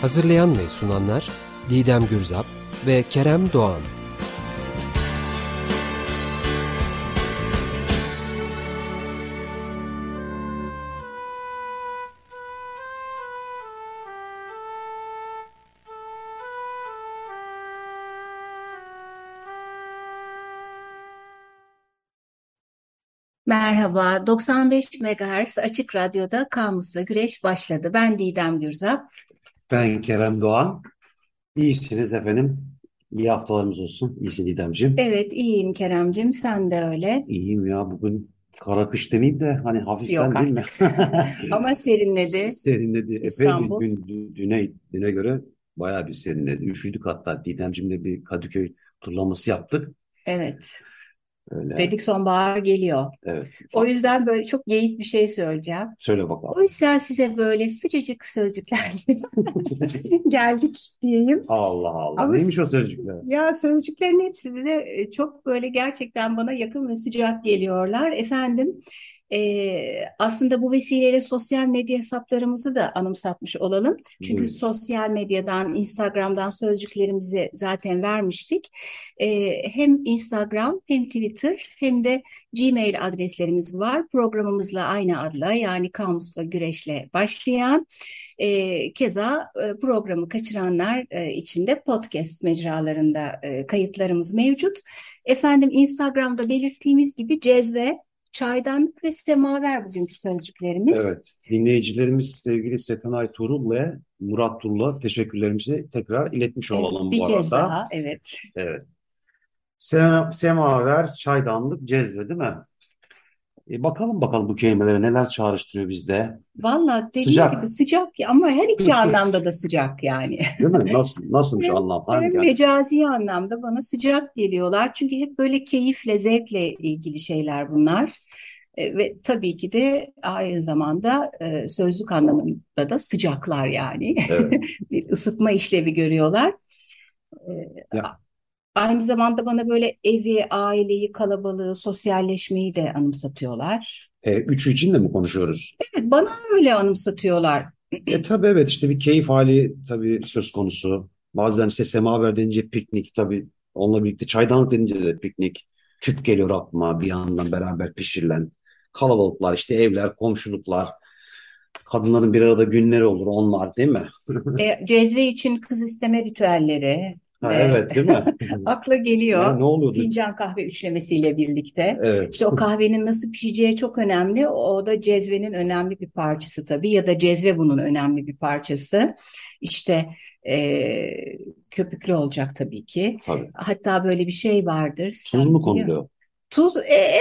Hazırlayan ve sunanlar Didem Gürzap ve Kerem Doğan. Merhaba, 95 MHz Açık Radyo'da Kamus'la Güreş başladı. Ben Didem Gürzap. Ben Kerem Doğan. İyisiniz efendim. İyi haftalarımız olsun. İyisin Didemciğim. Evet, iyiyim Keremcim, sen de öyle. İyiyim ya bugün kara kış demeyeyim de hani hafiften Yok değil mi? artık. Ama serinledi Serinledi. Epey İstanbul. gün dü- düne, düne göre bayağı bir serinledi. Üşüdük hatta Didemciğimle bir Kadıköy turlaması yaptık. Evet, Öyle. dedik sonbahar geliyor. Evet. O yüzden böyle çok geyik bir şey söyleyeceğim. Söyle O bakalım. yüzden size böyle sıcacık sözcüklerle geldik diyeyim. Allah Allah. Ama Neymiş o sözcükler? Ya sözcüklerin hepsi de e, çok böyle gerçekten bana yakın ve sıcak geliyorlar. Efendim, e, aslında bu vesileyle sosyal medya hesaplarımızı da anımsatmış olalım. Çünkü Buyurun. sosyal medyadan, Instagram'dan sözcüklerimizi zaten vermiştik. E, hem Instagram, hem Twitter, hem de Gmail adreslerimiz var. Programımızla aynı adla yani Kamusla Güreş'le başlayan. E, keza e, programı kaçıranlar e, için de podcast mecralarında e, kayıtlarımız mevcut. Efendim Instagram'da belirttiğimiz gibi cezve, çaydanlık ve semaver bugünkü sözcüklerimiz. Evet. Dinleyicilerimiz sevgili Setenay Tuğrul ve Murat Turul'a teşekkürlerimizi tekrar iletmiş Evet, olalım bir bu kez arada. daha evet. Evet. Sema- Semaver, çaydanlık, cezve değil mi? E bakalım bakalım bu kelimelere neler çağrıştırıyor bizde. Valla dediğim Sıcak. gibi sıcak ama her iki anlamda da sıcak yani. Değil mi? Nasıl, nasılmış Hem, anlam? Hangi? mecazi anlamda bana sıcak geliyorlar. Çünkü hep böyle keyifle, zevkle ilgili şeyler bunlar. E, ve tabii ki de aynı zamanda e, sözlük anlamında da sıcaklar yani. Evet. Bir ısıtma işlevi görüyorlar. E, Ya, aynı zamanda bana böyle evi, aileyi, kalabalığı, sosyalleşmeyi de anımsatıyorlar. e, üçü için de mi konuşuyoruz? Evet, bana öyle anımsatıyorlar. E tabii evet işte bir keyif hali tabii söz konusu. Bazen işte semaver denince piknik tabii onunla birlikte çaydanlık denince de piknik. Tüp geliyor aklıma bir yandan beraber pişirilen. Kalabalıklar işte evler, komşuluklar. Kadınların bir arada günleri olur onlar değil mi? E, cezve için kız isteme ritüelleri Ha, evet değil mi? akla Ya, geliyor. ne oluyordu? Fincan kahve üçlemesiyle birlikte. Evet. İşte o kahvenin nasıl pişeceği çok önemli. O da cezvenin önemli bir parçası tabii ya da cezve bunun önemli bir parçası. İşte e, köpüklü olacak tabii ki. Tabii. Hatta böyle bir şey vardır. Tuz mu konuluyor? Tuz, e,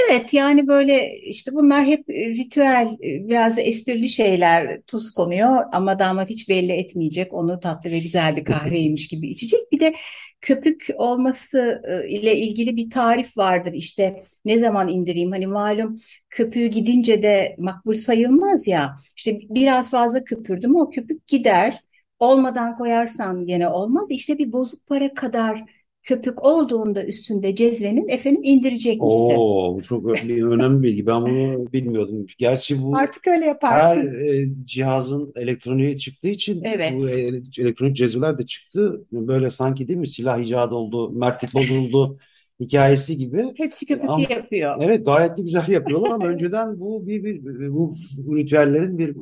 evet yani böyle işte bunlar hep e, ritüel, e, biraz da esprili şeyler. Tuz konuyor ama damat hiç belli etmeyecek. Onu tatlı ve güzel bir kahveymiş gibi içecek. Bir de köpük olması e, ile ilgili bir tarif vardır. İşte ne zaman indireyim? Hani malum köpüğü gidince de makbul sayılmaz ya. İşte biraz fazla köpürdüm o köpük gider. Olmadan koyarsan gene olmaz. İşte bir bozuk para kadar köpük olduğunda üstünde cezvenin efendim indirecekmişsin. Oo, bu çok bir önemli bilgi. Ben bunu bilmiyordum. Gerçi bu Artık öyle her yaparsın. e, cihazın elektroniğe çıktığı için Evet. bu e- elektronik cezveler de çıktı. Böyle sanki değil mi? Silah icat oldu, mertlik bozuldu hikayesi gibi. Hepsi köpük Ama yapıyor. evet gayet de güzel yapıyorlar ama önceden bu bir, bir bu, bu ritüellerin bir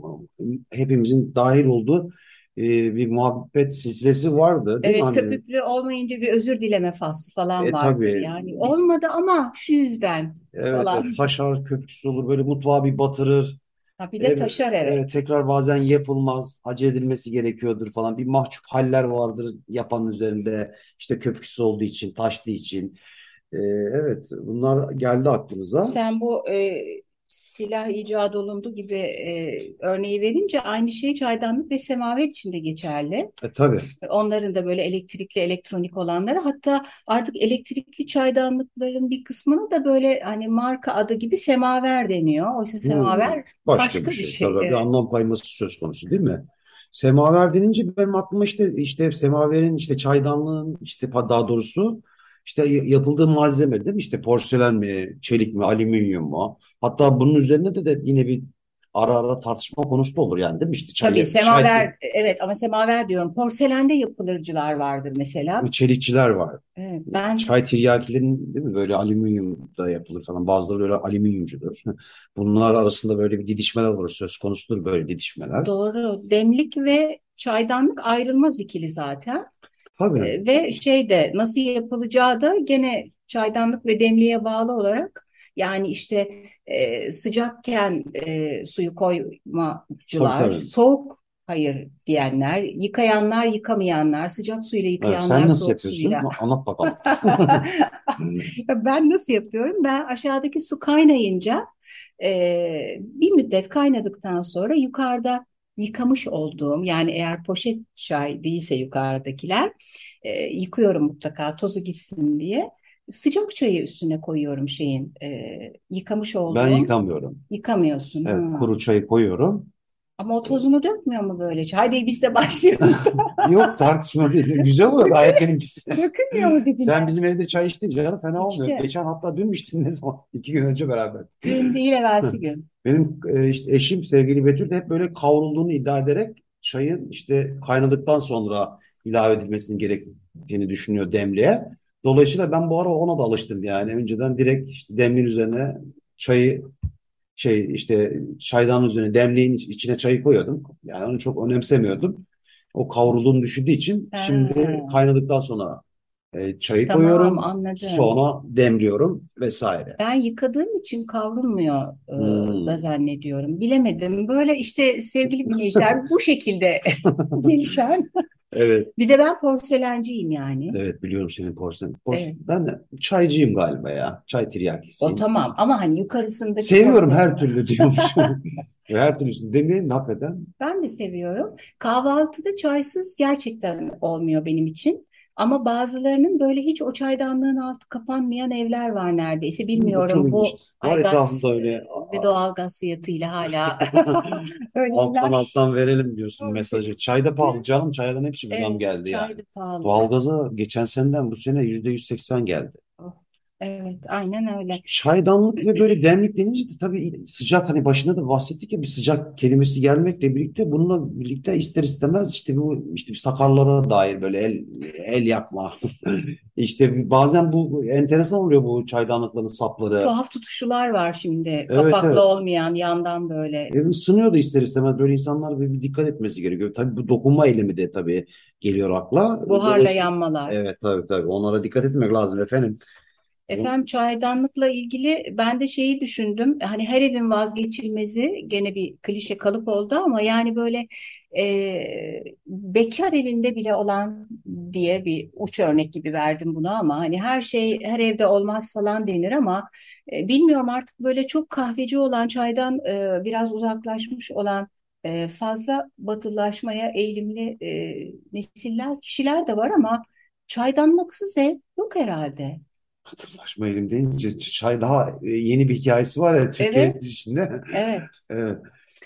hepimizin dahil olduğu e, bir muhabbet silsilesi vardı değil mi? Evet Hani köpüklü olmayınca bir özür dileme faslı falan e tabii Yani olmadı ama şu yüzden evet, falan. evet taşar köpüksüz olur böyle mutfağı bir batırır. Ha, bir de Evet, taşar evet. evet tekrar bazen yapılmaz, acele edilmesi gerekiyordur falan. Bir mahcup haller vardır yapanın üzerinde. İşte köpüksüz olduğu için, taştığı için. Ee, evet, bunlar geldi aklımıza. Sen bu e, silah icat olundu gibi e, örneği verince aynı şey çaydanlık ve semaver için de geçerli. E, tabii. Onların da böyle elektrikli, elektronik olanları. Hatta artık elektrikli çaydanlıkların bir kısmına da böyle hani marka adı gibi semaver deniyor. Oysa Hmm, semaver başka başka bir bir şey. şey. Tabii bir Evet. anlam kayması söz konusu değil mi? Semaver denince benim aklıma işte işte semaverin işte çaydanlığın işte daha doğrusu işte yapıldığı malzeme değil mi? İşte porselen mi, çelik mi, alüminyum mu? Hatta bunun üzerine de, de yine bir ara ara tartışma konusu da olur yani değil mi? İşte Tabii çay, çay, semaver, evet ama semaver diyorum. Porselende yapılırcılar vardır mesela. çelikçiler var. Evet, ben Çay tiryakilerin değil mi böyle alüminyumda yapılır falan. Bazıları öyle alüminyumcudur. Bunlar arasında böyle bir didişmeler olur. Söz konusudur böyle didişmeler. doğru demlik ve çaydanlık ayrılmaz ikili zaten. Tabii. E, Ve şey de nasıl yapılacağı da gene çaydanlık ve demliğe bağlı olarak yani işte e, sıcakken e, suyu koymacılar, Tabii, tabii. soğuk hayır diyenler, yıkayanlar, yıkamayanlar, sıcak suyla Evet, yıkayanlar, sen nasıl soğuk yapıyorsun? suyla. Anlat bakalım. Ben nasıl yapıyorum? Ben aşağıdaki su kaynayınca e, bir müddet kaynadıktan sonra yukarıda yıkamış olduğum yani eğer poşet çay değilse yukarıdakiler e, yıkıyorum mutlaka tozu gitsin diye. Sıcak çayı üstüne koyuyorum şeyin e, yıkamış Ben olduğum. yıkamıyorum. Yıkamıyorsun. Evet, Ha. kuru çayı koyuyorum. Ama o tozunu dökmüyor mu böylece? Hadi biz de başlayalım. Yok tartışma değil. Güzel oluyor gayet benimkisi. Dökülmüyor mu dediler. Sen bizim evde çay içtin canım fena olmuyor. İçti. Geçen hatta dün mü içtin ne zaman? İki gün önce beraber. Dün değil evvelsi gün. Benim e, işte eşim sevgili Betül de hep böyle kavrulduğunu iddia ederek çayın işte kaynadıktan sonra ilave edilmesinin gerektiğini düşünüyor demliğe. Dolayısıyla ben bu ara ona da alıştım yani. Önceden direkt işte demliğin üzerine çayı şey işte çaydanın üzerine demliğin iç- içine çayı koyuyordum. Yani onu çok önemsemiyordum. O kavrulduğunu düşündüğü için Ha. şimdi kaynadıktan sonra e, çayı Tamam, koyuyorum. anladım. Sonra demliyorum vesaire. Ben yıkadığım için kavrulmuyor e, Hmm. da zannediyorum. Bilemedim. Böyle işte sevgili dinleyiciler bu şekilde gelişen. Evet. Bir de ben porselenciyim yani. Evet biliyorum senin porselen. Pors Evet. Ben de çaycıyım galiba ya. Çay O tiryakisiyim. tamam ama hani yukarısındaki Seviyorum porselen. her türlü diyormuşum. Her türlüsünü demeyin hakikaten. Ben de seviyorum. Kahvaltıda çaysız gerçekten olmuyor benim için. Ama bazılarının böyle hiç o çaydanlığın altı kapanmayan evler var neredeyse. Bilmiyorum bu ilginç. Var aygaz etrafında öyle ve doğalgaz fiyatıyla hala öyle alttan evler. alttan verelim diyorsun mesajı. Çay da pahalı canım. Çaydan hepsi bir zam Evet, geldi çay yani. da pahalı. Doğalgaza geçen seneden bu sene %180 geldi. Evet, aynen öyle. Çaydanlık ve böyle demlik denince de tabii sıcak hani başında da bahsettik ya bir sıcak kelimesi gelmekle birlikte bununla birlikte ister istemez işte bu işte bir sakarlara dair böyle el el yakma. İşte bazen bu enteresan oluyor bu çaydanlıkların sapları. Tuhaf tutuşular var şimdi. Evet, Kapaklı evet. olmayan, yandan böyle. E, ısınıyor da ister istemez böyle insanlar bir, bir dikkat etmesi gerekiyor. Tabii bu dokunma eylemi de tabii geliyor akla. Buharla yanmalar. evet tabii tabii onlara dikkat etmek lazım efendim. Efendim çaydanlıkla ilgili ben de şeyi düşündüm. Hani her evin vazgeçilmezi gene bir klişe kalıp oldu ama yani böyle e, bekar evinde bile olan diye bir uç örnek gibi verdim bunu ama hani her şey her evde olmaz falan denir ama e, bilmiyorum artık böyle çok kahveci olan çaydan e, biraz uzaklaşmış olan e, fazla batılılaşmaya eğilimli e, nesiller kişiler de var ama çaydanlıksız ev yok herhalde. Hatırlaşma elim deyince çay daha e, yeni bir hikayesi var ya Türkiye Evet. içinde. Evet. Evet.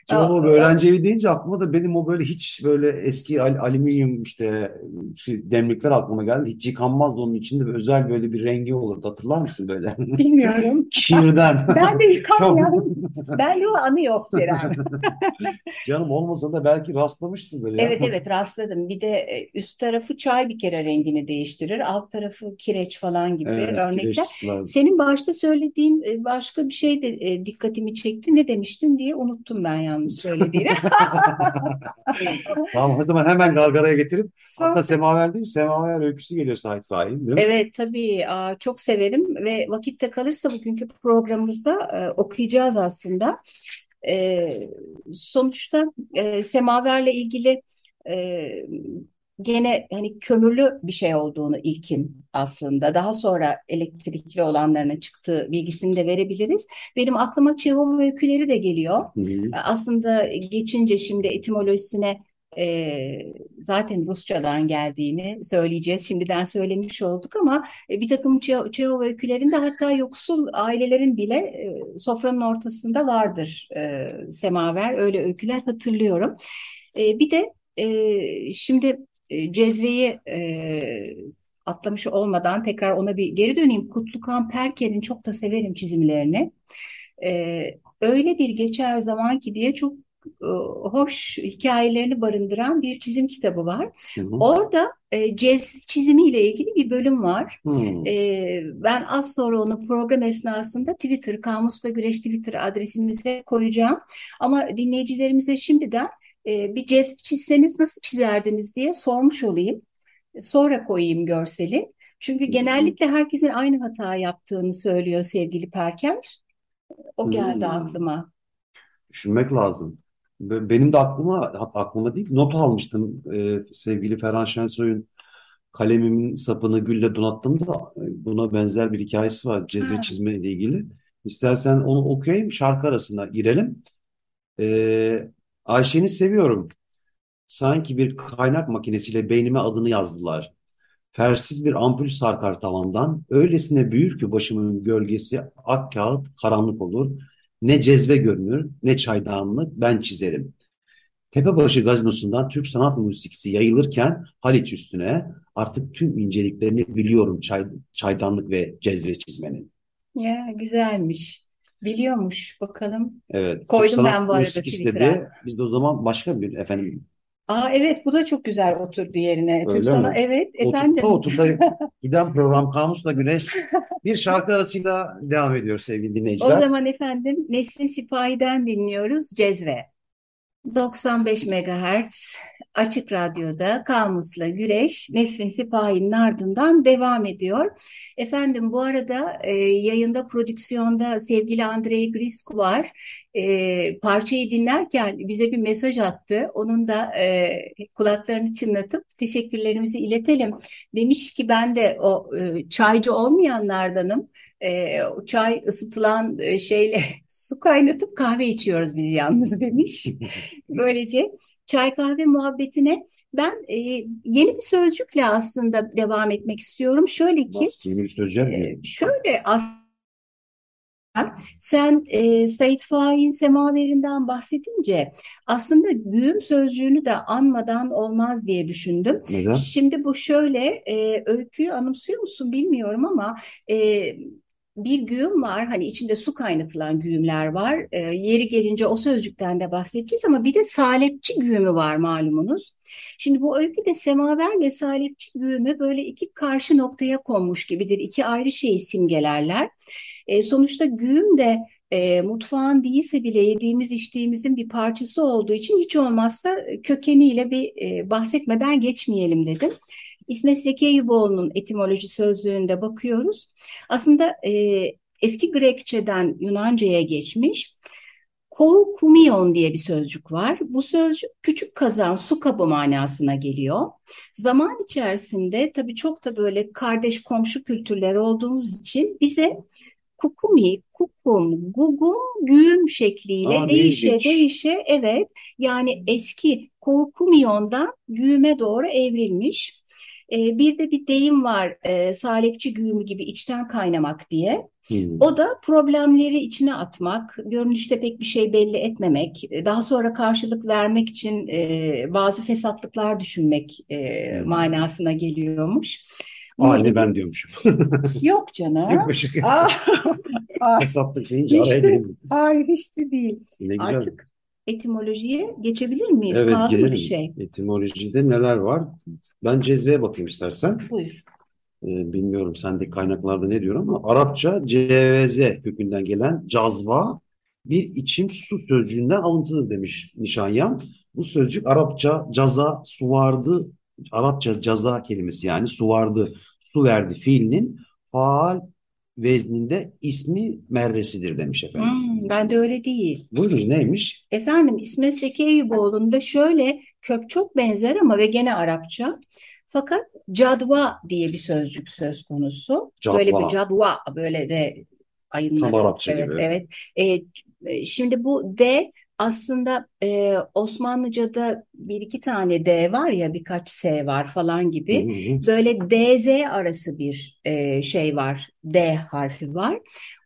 Canım o öğrenci evi deyince aklıma da benim o böyle hiç böyle eski al- alüminyum işte şey, demlikler aklıma geldi. Hiç yıkanmazdı onun içinde bir özel böyle bir rengi olurdu. Hatırlar mısın böyle? Bilmiyorum. Kirden. Ben de yıkamıyorum. Bende o anı yok Ceren. canım olmasa da belki rastlamışsın böyle. Evet evet rastladım. Bir de e, üst tarafı çay bir kere rengini değiştirir. Alt tarafı kireç falan gibi Evet, örnekler. Senin başta söylediğin e, başka bir şey de e, dikkatimi çekti. Ne demiştin diye unuttum ben yalnız söylediğini. Tamam o zaman hemen gargaraya getirip aslında semaver değil? Semaver öyküsü geliyor Sait Faik'in değil mi? Evet tabii aa, çok severim ve vakitte kalırsa bugünkü programımızda e, okuyacağız aslında. E, sonuçta e, semaverle ilgili e, gene hani kömürlü bir şey olduğunu ilkin aslında. Daha sonra elektrikli olanlarına çıktığı bilgisini de verebiliriz. Benim aklıma Çehova öyküleri de geliyor. Hı hı. Aslında geçince şimdi etimolojisine e, zaten Rusçadan geldiğini söyleyeceğiz. Şimdiden söylemiş olduk ama e, bir takım Çe- Çehova öykülerinde hatta yoksul ailelerin bile e, sofranın ortasında vardır e, semaver. Öyle öyküler hatırlıyorum. E, bir de e, şimdi e, cezveyi e, atlamış olmadan tekrar ona bir geri döneyim. Kutlukan Perker'in çok da severim çizimlerini. E, öyle bir geçer zaman ki diye çok e, hoş hikayelerini barındıran bir çizim kitabı var. Hı hı. Orada e, cezve çizimiyle ilgili bir bölüm var. E, ben az sonra onu program esnasında Twitter, Kamusla Güreş Twitter adresimize koyacağım. Ama dinleyicilerimize şimdiden e, bir cezve çizseniz nasıl çizerdiniz diye sormuş olayım. Sonra koyayım görseli. Çünkü genellikle herkesin aynı hata yaptığını söylüyor sevgili Perker. O geldi Hmm. aklıma. Düşünmek lazım. Be- Benim de aklıma, aklıma değil, not almıştım e, sevgili Ferhan Şensoy'un kalemimin sapını gülle donattım da e, buna benzer bir hikayesi var cezve Ha. çizme ile ilgili. İstersen onu okuyayım, şarkı arasına girelim. E, Ayşe'ni seviyorum. Sanki bir kaynak makinesiyle beynime adını yazdılar. Fersiz bir ampul sarkar tavandan. Öylesine büyür ki başımın gölgesi ak kağıt karanlık olur. Ne cezve görünür ne çaydanlık ben çizerim. Tepebaşı gazinosundan Türk sanat musikisi yayılırken Haliç üstüne artık tüm inceliklerini biliyorum çay, çaydanlık ve cezve çizmenin. Ya güzelmiş. Biliyormuş. Bakalım. Evet, Türk Koydum sanat ben bu arada istedi. Twitter'a. Biz de o zaman başka bir efendim Aa evet bu da çok güzel oturdu yerine. Türk öyle sana mi? evet Oturttu efendim. oturttu. Giden program Kamusla Güneş bir şarkı arasıyla devam ediyor sevgili O dinleyiciler. zaman efendim Nesrin Sipahi'den dinliyoruz Cezve. 95 MHz Açık Radyo'da Kamus'la Güreş Nesrin Sipahi'nin ardından devam ediyor. Efendim bu arada e, yayında prodüksiyonda sevgili Andrei Grisku var. E, parçayı dinlerken bize bir mesaj attı. Onun da e, kulaklarını çınlatıp teşekkürlerimizi iletelim. Demiş ki ben de o e, çaycı olmayanlardanım. E, çay ısıtılan e, şeyle su kaynatıp kahve içiyoruz biz yalnız demiş. Böylece çay kahve muhabbetine ben e, yeni bir sözcükle aslında devam etmek istiyorum. Şöyle ki e, şöyle aslında sen e, Said Faik'in semaverinden bahsedince aslında güğüm sözcüğünü de anmadan olmaz diye düşündüm. Neden? Şimdi bu şöyle e, öyküyü anımsıyor musun bilmiyorum ama e, bir güğüm var hani içinde su kaynatılan güğümler var. E, yeri gelince o sözcükten de bahsedeceğiz ama bir de salepçi güğümü var malumunuz. Şimdi bu öyküde semaverle salepçi güğümü böyle iki karşı noktaya konmuş gibidir. İki ayrı şeyi simgelerler. E, sonuçta güğüm de e, mutfağın değilse bile yediğimiz içtiğimizin bir parçası olduğu için hiç olmazsa kökeniyle bir e, bahsetmeden geçmeyelim dedim. İsmet Zeki Eyüboğlu'nun etimoloji sözlüğünde bakıyoruz. Aslında e, eski Grekçeden Yunanca'ya geçmiş. Koukumion diye bir sözcük var. Bu sözcük küçük kazan, su kabı manasına geliyor. Zaman içerisinde tabii çok da böyle kardeş komşu kültürler olduğumuz için bize kukumi, kukum, gugum, güğüm şekliyle Aa, değişe ilginç. değişe evet yani eski koukumion'dan güğüme doğru evrilmiş. Ee, bir de bir deyim var e, salepçi güğümü gibi içten kaynamak diye. Hmm. O da problemleri içine atmak, görünüşte pek bir şey belli etmemek, daha sonra karşılık vermek için e, bazı fesatlıklar düşünmek e, Hmm. manasına geliyormuş. Aynı ben diyormuşum. Yok canım. Yok Fesatlık deyince Hiç araya de- hayır hiç de değil. Ne güzel. Artık etimolojiye geçebilir miyiz? Evet mı gelelim. bir şey? Etimolojide neler var? Ben cezveye bakayım istersen. Buyur. Ee, bilmiyorum sendeki kaynaklarda ne diyor ama Arapça ceveze kökünden gelen cazva bir içim su sözcüğünden alıntılı demiş Nişanyan. Bu sözcük Arapça caza suvardı Arapça caza kelimesi yani suvardı su verdi fiilinin faal vezninde ismi merresidir demiş efendim. Hmm, ben de öyle değil. Buyurun neymiş? Efendim İsmet Zeki Eyüboğlu'nda şöyle kök çok benzer ama ve gene Arapça. Fakat cadva diye bir sözcük söz konusu. Böyle bir Cadva. cadva böyle de Tam ayınları. Arapça Evet, gibi. evet. E, e, şimdi bu D aslında e, Osmanlıca'da bir iki tane D var ya birkaç S var falan gibi. hı hı. Böyle DZ arası bir e, şey var. D harfi var.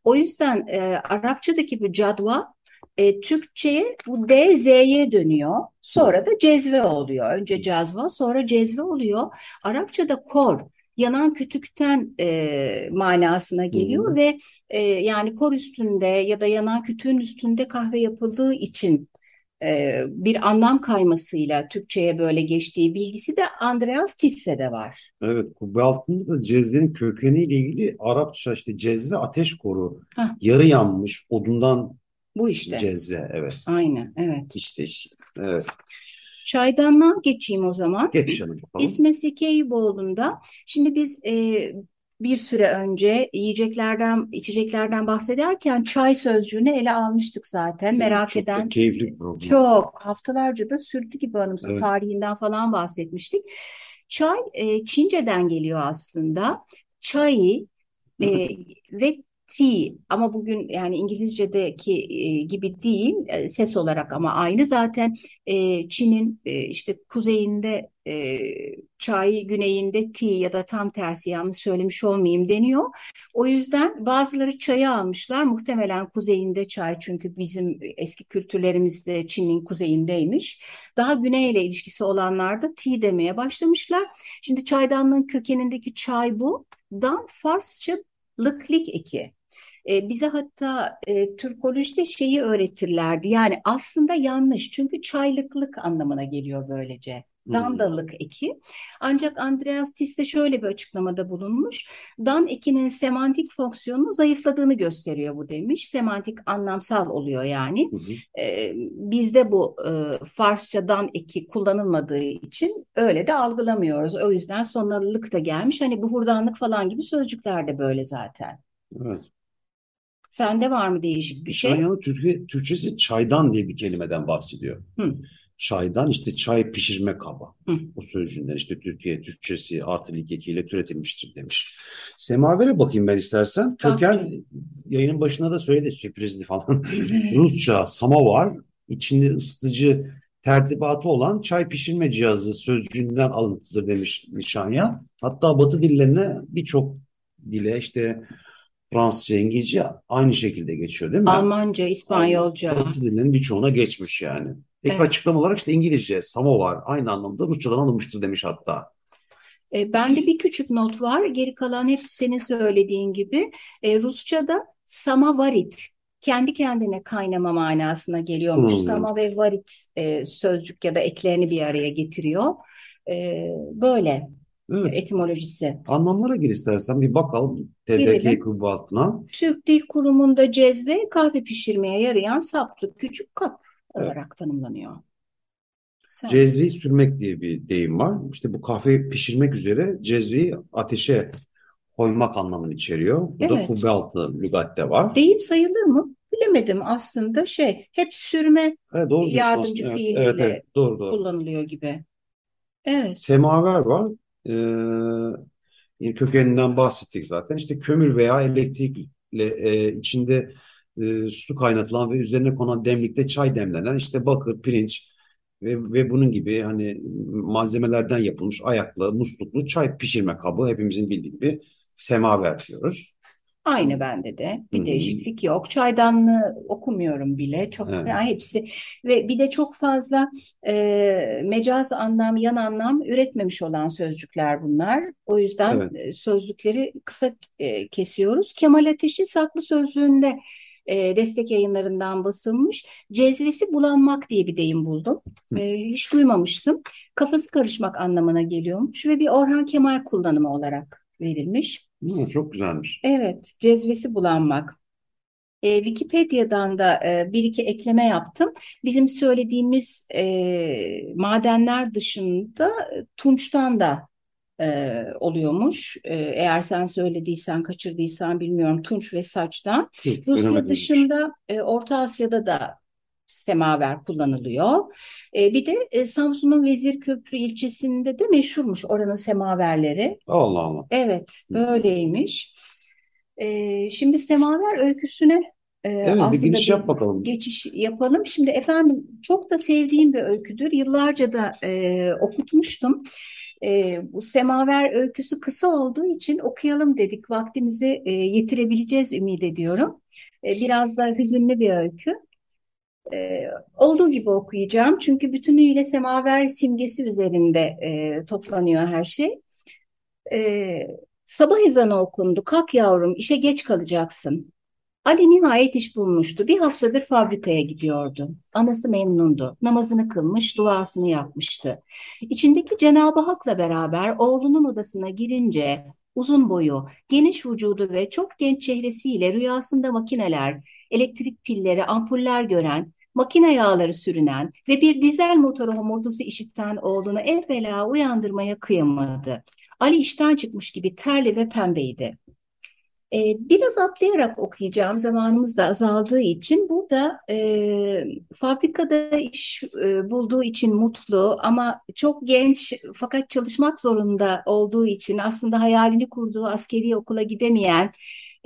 O yüzden e, Arapçadaki bu cadva e, Türkçe'ye bu D Z'ye dönüyor. Sonra da cezve oluyor. Önce cazva sonra cezve oluyor. Arapçada kor yanan kütükten e, manasına geliyor hı. ve e, yani kor üstünde ya da yanan kütüğün üstünde kahve yapıldığı için e, bir anlam kaymasıyla Türkçe'ye böyle geçtiği bilgisi de Andreas Tisse'de var. Evet, kubbe altında da cezvenin kökeniyle ilgili Arapça işte cezve ateş koru. Hah, Yarı yanmış odundan bu işte. cezve. Evet. Aynen, evet. İşte iş. Evet. Çaydanlığa geçeyim o zaman. Geç canım bakalım. İsmet Sekeyboğlu'nda şimdi biz e, bir süre önce yiyeceklerden, içeceklerden bahsederken çay sözcüğünü ele almıştık zaten. Evet, Merak çok eden keyifli bir program. çok haftalarca da sürdü gibi anımsa Evet. tarihinden falan bahsetmiştik. Çay e, Çince'den geliyor aslında. Çayı e, ve tea ama bugün yani İngilizce'deki e, gibi değil e, ses olarak ama aynı zaten e, Çin'in e, işte kuzeyinde e, çay güneyinde tea ya da tam tersi yanlış söylemiş olmayayım deniyor. O yüzden bazıları çayı almışlar muhtemelen kuzeyinde çay çünkü bizim eski kültürlerimizde Çin'in kuzeyindeymiş. Daha güneyle ilişkisi olanlar da tea demeye başlamışlar. Şimdi çaydanlığın kökenindeki çay bu. Dan Farsça lıklik eki. E, bize hatta e, Türkolojide şeyi öğretirlerdi. Yani aslında yanlış. Çünkü çaylıklık anlamına geliyor böylece. Dandalık eki. Ancak Andreas Tisse şöyle bir açıklamada bulunmuş. Dan ekinin semantik fonksiyonu zayıfladığını gösteriyor bu demiş. Semantik anlamsal oluyor yani. Hı hı. E, bizde bu e, Farsça dan eki kullanılmadığı için öyle de algılamıyoruz. O yüzden sonralık da gelmiş. Hani buhurdanlık falan gibi sözcükler de böyle zaten. Evet. Sende var mı değişik bir şey? Türkçe, Türkçesi çaydan diye bir kelimeden bahsediyor. Hı. Çaydan işte çay pişirme kabı. Hı. O sözcüğünden işte Türkiye Türkçesi artı lig ekiyle türetilmiştir demiş. Semavere bakayım ben istersen. Bak Köken yayının başında da söyledi sürprizli falan. Rusça samavar içinde ısıtıcı tertibatı olan çay pişirme cihazı sözcüğünden alıntıdır demiş Nişanyan. Hatta Batı dillerine birçok dile işte Fransızca, İngilizce aynı şekilde geçiyor değil mi? Almanca, İspanyolca. Batı dillerinin birçoğuna geçmiş yani. Peki Evet. açıklama olarak işte İngilizce, samovar aynı anlamda Rusçadan alınmıştır demiş hatta. E, bende bir küçük not var. Geri kalan hepsi senin söylediğin gibi. E, Rusça'da samavarit kendi kendine kaynama manasına geliyormuş. Hmm. Sama ve varit e, sözcük ya da eklerini bir araya getiriyor. E, böyle Evet. etimolojisi. Anlamlara gir istersen bir bakalım. TDK kubbe altına. Türk Dil Kurumu'nda cezve kahve pişirmeye yarayan saplı küçük kap Evet. olarak tanımlanıyor. Sen. Cezveyi sürmek diye bir deyim var. İşte bu kahve pişirmek üzere cezveyi ateşe koymak anlamını içeriyor. Bu da Evet. kubbe altı lügatte var. Deyim sayılır mı? Bilemedim aslında şey hep sürme Evet, doğru yardımcı. Evet, fiiliyle evet, evet. Doğru, doğru. kullanılıyor gibi. Evet. Semaver var. Ee, kökeninden bahsettik zaten. İşte kömür veya elektrikle e, içinde e, su kaynatılan ve üzerine konan demlikte çay demlenen işte bakır, pirinç ve, ve bunun gibi hani malzemelerden yapılmış ayaklı, musluklu çay pişirme kabı hepimizin bildiği gibi semaver diyoruz. Aynı bende de. Bir hı. değişiklik yok. Çaydanlığı okumuyorum bile. Çok Evet. yani hepsi ve bir de çok fazla e, mecaz anlam, yan anlam üretmemiş olan sözcükler bunlar. O yüzden Evet. e, sözcükleri kısa e, kesiyoruz. Kemal Ateş'in Saklı Sözlüğü'nde e, destek yayınlarından basılmış. Cezvesi bulanmak diye bir deyim buldum. E, hiç duymamıştım. Kafası karışmak anlamına geliyormuş ve bir Orhan Kemal kullanımı olarak verilmiş. Hı, çok güzelmiş. Evet, cezvesi bulanmak. E, Wikipedia'dan da e, bir iki ekleme yaptım. Bizim söylediğimiz e, madenler dışında e, tunçtan da e, oluyormuş. E, eğer sen söylediysen, kaçırdıysan bilmiyorum. Tunç ve saçtan. Rusya dışında e, Orta Asya'da da semaver kullanılıyor. E, bir de e, Samsun'un Vezirköprü ilçesinde de meşhurmuş oranın semaverleri. Allah Allah. Evet, böyleymiş. E, şimdi semaver öyküsüne e, Evet bir giriş yap bakalım. geçiş yapalım. Şimdi efendim çok da sevdiğim bir öyküdür. Yıllarca da e, okutmuştum. E, bu Semaver öyküsü kısa olduğu için okuyalım dedik. Vaktimizi e, yetirebileceğiz ümit ediyorum. E, biraz da hüzünlü bir öykü. E, olduğu gibi okuyacağım. Çünkü bütünüyle Semaver simgesi üzerinde e, toplanıyor her şey. E, sabah ezanı okundu. Kalk yavrum, işe geç kalacaksın. Ali nihayet iş bulmuştu. Bir haftadır fabrikaya gidiyordu. Anası memnundu. Namazını kılmış, duasını yapmıştı. İçindeki Cenab-ı Hak'la beraber oğlunun odasına girince uzun boyu, geniş vücudu ve çok genç çehresiyle rüyasında makineler, elektrik pilleri, ampuller gören, makine yağları sürünen ve bir dizel motoru homurtusu işiten oğlunu evvela uyandırmaya kıyamadı. Ali işten çıkmış gibi terli ve pembeydi. Ee, biraz atlayarak okuyacağım zamanımız da azaldığı için burada e, fabrikada iş e, bulduğu için mutlu ama çok genç fakat çalışmak zorunda olduğu için aslında hayalini kurduğu askeri okula gidemeyen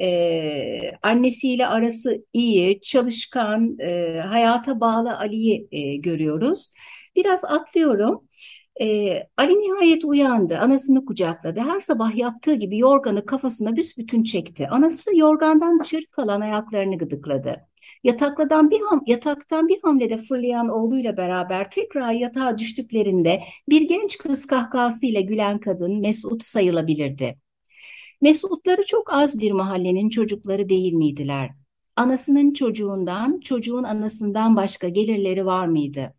e, annesiyle arası iyi, çalışkan, e, hayata bağlı Ali'yi e, görüyoruz. Biraz atlıyorum. Ee, Ali nihayet uyandı, anasını kucakladı. Her sabah yaptığı gibi yorganı kafasına büsbütün çekti. Anası yorgandan dışarı kalan ayaklarını gıdıkladı. Yataklardan bir ham yataktan bir hamlede fırlayan oğluyla beraber tekrar yatağa düştüklerinde bir genç kız kahkahasıyla gülen kadın Mesut sayılabilirdi. Mesutları çok az bir mahallenin çocukları değil miydiler? Anasının çocuğundan, çocuğun anasından başka gelirleri var mıydı?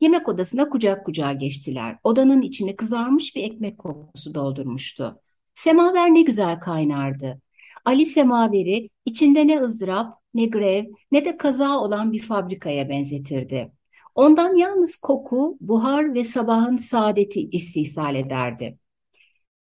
Yemek odasına kucak kucağa geçtiler. Odanın içini kızarmış bir ekmek kokusu doldurmuştu. Semaver ne güzel kaynardı. Ali semaveri içinde ne ızdırap, ne grev, ne de kaza olan bir fabrikaya benzetirdi. Ondan yalnız koku, buhar ve sabahın saadeti istihsal ederdi.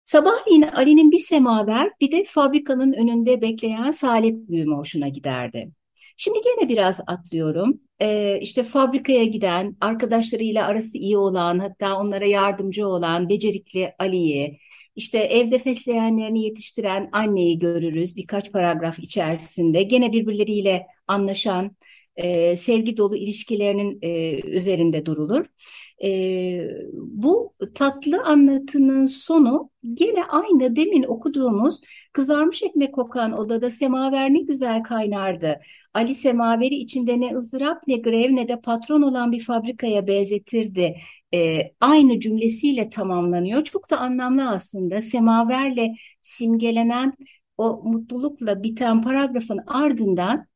Sabahleyin Ali'nin bir semaver bir de fabrikanın önünde bekleyen salep büyüme hoşuna giderdi. Şimdi gene biraz atlıyorum. Ee, işte fabrikaya giden, arkadaşlarıyla arası iyi olan, hatta onlara yardımcı olan becerikli Ali'yi, işte evde fesleğenlerini yetiştiren anneyi görürüz birkaç paragraf içerisinde. Gene birbirleriyle anlaşan, e, sevgi dolu ilişkilerinin e, üzerinde durulur. E, bu tatlı anlatının sonu gene aynı demin okuduğumuz kızarmış ekmek kokan odada semaver ne güzel kaynardı. Ali semaveri içinde ne ızdırap ne grev ne de patron olan bir fabrikaya benzetirdi. E, aynı cümlesiyle tamamlanıyor. Çok da anlamlı aslında. Semaverle simgelenen o mutlulukla biten paragrafın ardından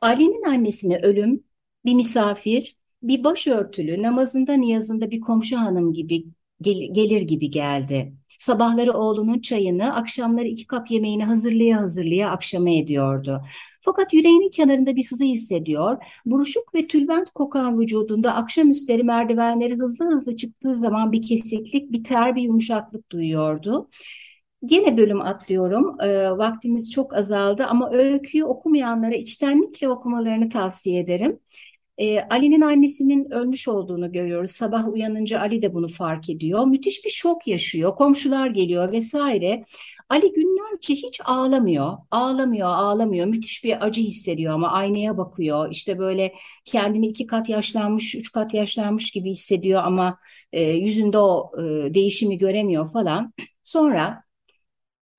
Ali'nin annesine ölüm, bir misafir, bir başörtülü, namazında niyazında bir komşu hanım gibi gel gelir gibi geldi. Sabahları oğlunun çayını, akşamları iki kap yemeğini hazırlaya hazırlaya akşama ediyordu. Fakat yüreğinin kenarında bir sızı hissediyor. Buruşuk ve tülbent kokan vücudunda akşamüstleri merdivenleri hızlı hızlı çıktığı zaman bir kesiklik, bir ter, bir yumuşaklık duyuyordu. Gene bölüm atlıyorum. E, vaktimiz çok azaldı ama öyküyü okumayanlara içtenlikle okumalarını tavsiye ederim. E, Ali'nin annesinin ölmüş olduğunu görüyoruz. Sabah uyanınca Ali de bunu fark ediyor. Müthiş bir şok yaşıyor. Komşular geliyor vesaire. Ali günlerce hiç ağlamıyor. Ağlamıyor, ağlamıyor. Müthiş bir acı hissediyor ama aynaya bakıyor. İşte böyle kendini iki kat yaşlanmış, üç kat yaşlanmış gibi hissediyor ama e, yüzünde o e, değişimi göremiyor falan. Sonra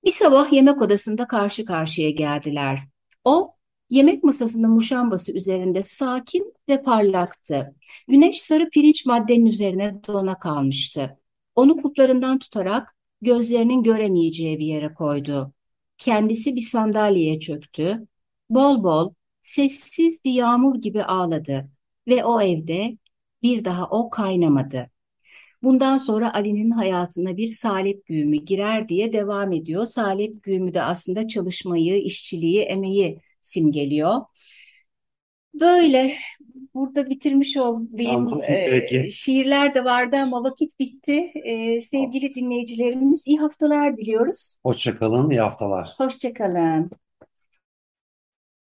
bir sabah yemek odasında karşı karşıya geldiler. O yemek masasının muşambası üzerinde sakin ve parlaktı. Güneş sarı pirinç maddenin üzerine dona kalmıştı. Onu kuplarından tutarak gözlerinin göremeyeceği bir yere koydu. Kendisi bir sandalyeye çöktü. Bol bol, sessiz bir yağmur gibi ağladı ve o evde bir daha o kaynamadı. Bundan sonra Ali'nin hayatına bir salep güğümü girer diye devam ediyor. Salep güğümü de aslında çalışmayı, işçiliği, emeği simgeliyor. Böyle burada bitirmiş olayım. Tamam, peki. şiirler de vardı ama vakit bitti. Ee, sevgili dinleyicilerimiz iyi haftalar diliyoruz. Hoşça kalın, iyi haftalar. Hoşça kalın.